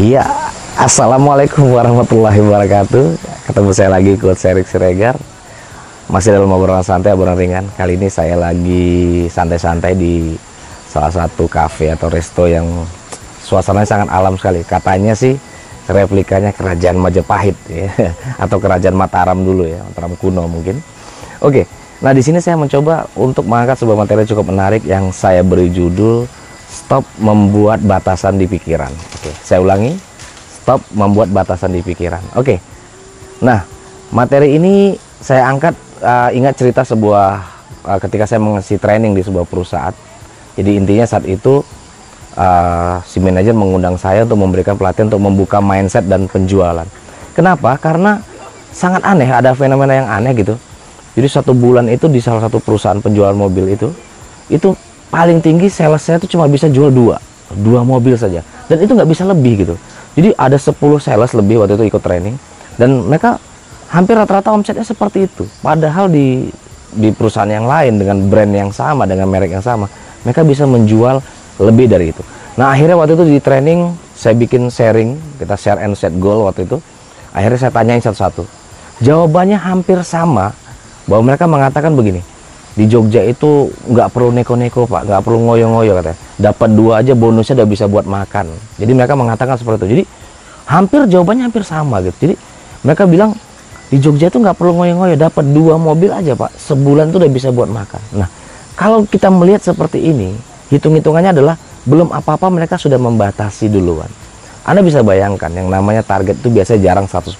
Iya, Assalamualaikum warahmatullahi wabarakatuh. Ketemu saya lagi, Coach Erik Siregar. Masih dalam obrolan santai, obrolan ringan. Kali ini saya lagi santai-santai di salah satu cafe atau resto yang Suasananya sangat alam sekali. Katanya sih replikanya kerajaan Majapahit ya. Atau kerajaan Mataram dulu ya, Mataram kuno mungkin. Oke, nah di sini saya mencoba untuk mengangkat sebuah materi cukup menarik Yang saya beri judul stop membuat batasan di pikiran. Oke, saya ulangi. Stop membuat batasan di pikiran. Oke. Nah, materi ini saya angkat uh, ingat cerita sebuah uh, ketika saya mengisi training di sebuah perusahaan. Jadi intinya saat itu uh, si manajer mengundang saya untuk memberikan pelatihan untuk membuka mindset dan penjualan. Kenapa? Karena sangat aneh, ada fenomena yang aneh gitu. Jadi satu bulan itu di salah satu perusahaan penjualan mobil itu, itu paling tinggi salesnya itu cuma bisa jual dua dua mobil saja. Dan itu nggak bisa lebih gitu. Jadi ada 10 sales lebih waktu itu ikut training dan mereka hampir rata-rata omsetnya seperti itu. Padahal di di perusahaan yang lain dengan brand yang sama dengan merek yang sama mereka bisa menjual lebih dari itu. Nah akhirnya waktu itu di training saya bikin sharing kita share and set goal waktu itu. Akhirnya saya tanyain satu-satu. Jawabannya hampir sama bahwa mereka mengatakan begini di Jogja itu nggak perlu neko-neko pak. Nggak perlu ngoyo-ngoyo katanya. Dapat dua aja bonusnya udah bisa buat makan. Jadi mereka mengatakan seperti itu. Jadi hampir jawabannya hampir sama gitu. Jadi mereka bilang di Jogja itu nggak perlu ngoyo-ngoyo dapat dua mobil aja pak. Sebulan itu udah bisa buat makan. Nah kalau kita melihat seperti ini hitung-hitungannya adalah belum apa-apa mereka sudah membatasi duluan. Anda bisa bayangkan yang namanya target itu biasanya jarang 100%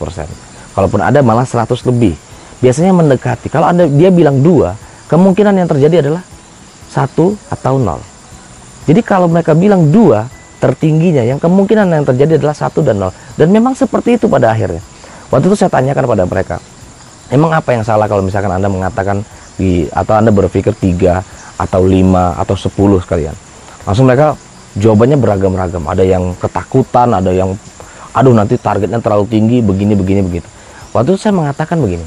kalaupun ada malah 100 lebih. Biasanya mendekati. Kalau anda dia bilang dua kemungkinan yang terjadi adalah satu atau nol. Jadi kalau mereka bilang dua, tertingginya yang kemungkinan yang terjadi adalah satu dan nol. Dan memang seperti itu pada akhirnya. Waktu itu saya tanyakan pada mereka, emang apa yang salah kalau misalkan anda mengatakan di atau anda berpikir tiga atau lima atau sepuluh sekalian. Langsung mereka jawabannya beragam-ragam. Ada yang ketakutan, ada yang aduh nanti targetnya terlalu tinggi, begini begini begitu. Waktu itu saya mengatakan begini,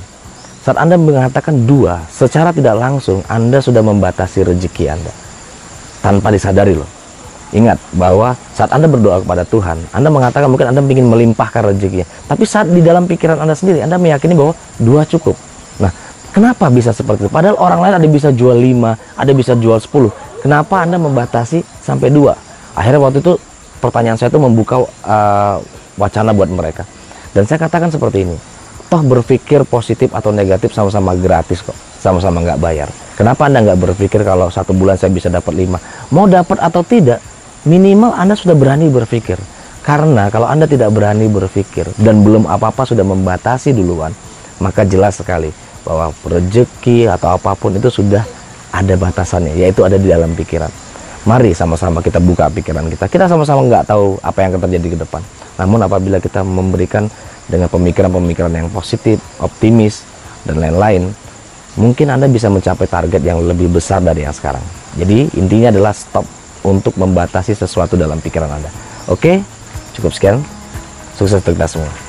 saat Anda mengatakan dua, secara tidak langsung Anda sudah membatasi rezeki Anda. Tanpa disadari loh. Ingat bahwa saat Anda berdoa kepada Tuhan, Anda mengatakan mungkin Anda ingin melimpahkan rezekinya. Tapi saat di dalam pikiran Anda sendiri, Anda meyakini bahwa dua cukup. Nah, kenapa bisa seperti itu? Padahal orang lain ada bisa jual lima, ada bisa jual sepuluh. Kenapa Anda membatasi sampai dua? Akhirnya waktu itu pertanyaan saya itu membuka uh, wacana buat mereka. Dan saya katakan seperti ini toh berpikir positif atau negatif sama-sama gratis kok? Sama-sama nggak bayar. Kenapa anda nggak berpikir kalau satu bulan saya bisa dapat lima? Mau dapat atau tidak minimal anda sudah berani berpikir. Karena kalau anda tidak berani berpikir dan belum apa-apa sudah membatasi duluan maka jelas sekali bahwa rezeki atau apa pun itu sudah ada batasannya yaitu ada di dalam pikiran. Mari sama-sama kita buka pikiran kita. Kita sama-sama nggak tahu apa yang akan terjadi ke depan. Namun apabila kita memberikan dengan pemikiran-pemikiran yang positif, optimis, dan lain-lain, mungkin Anda bisa mencapai target yang lebih besar dari yang sekarang. Jadi intinya adalah stop untuk membatasi sesuatu dalam pikiran Anda. Oke, cukup sekian. Sukses untuk kita semua.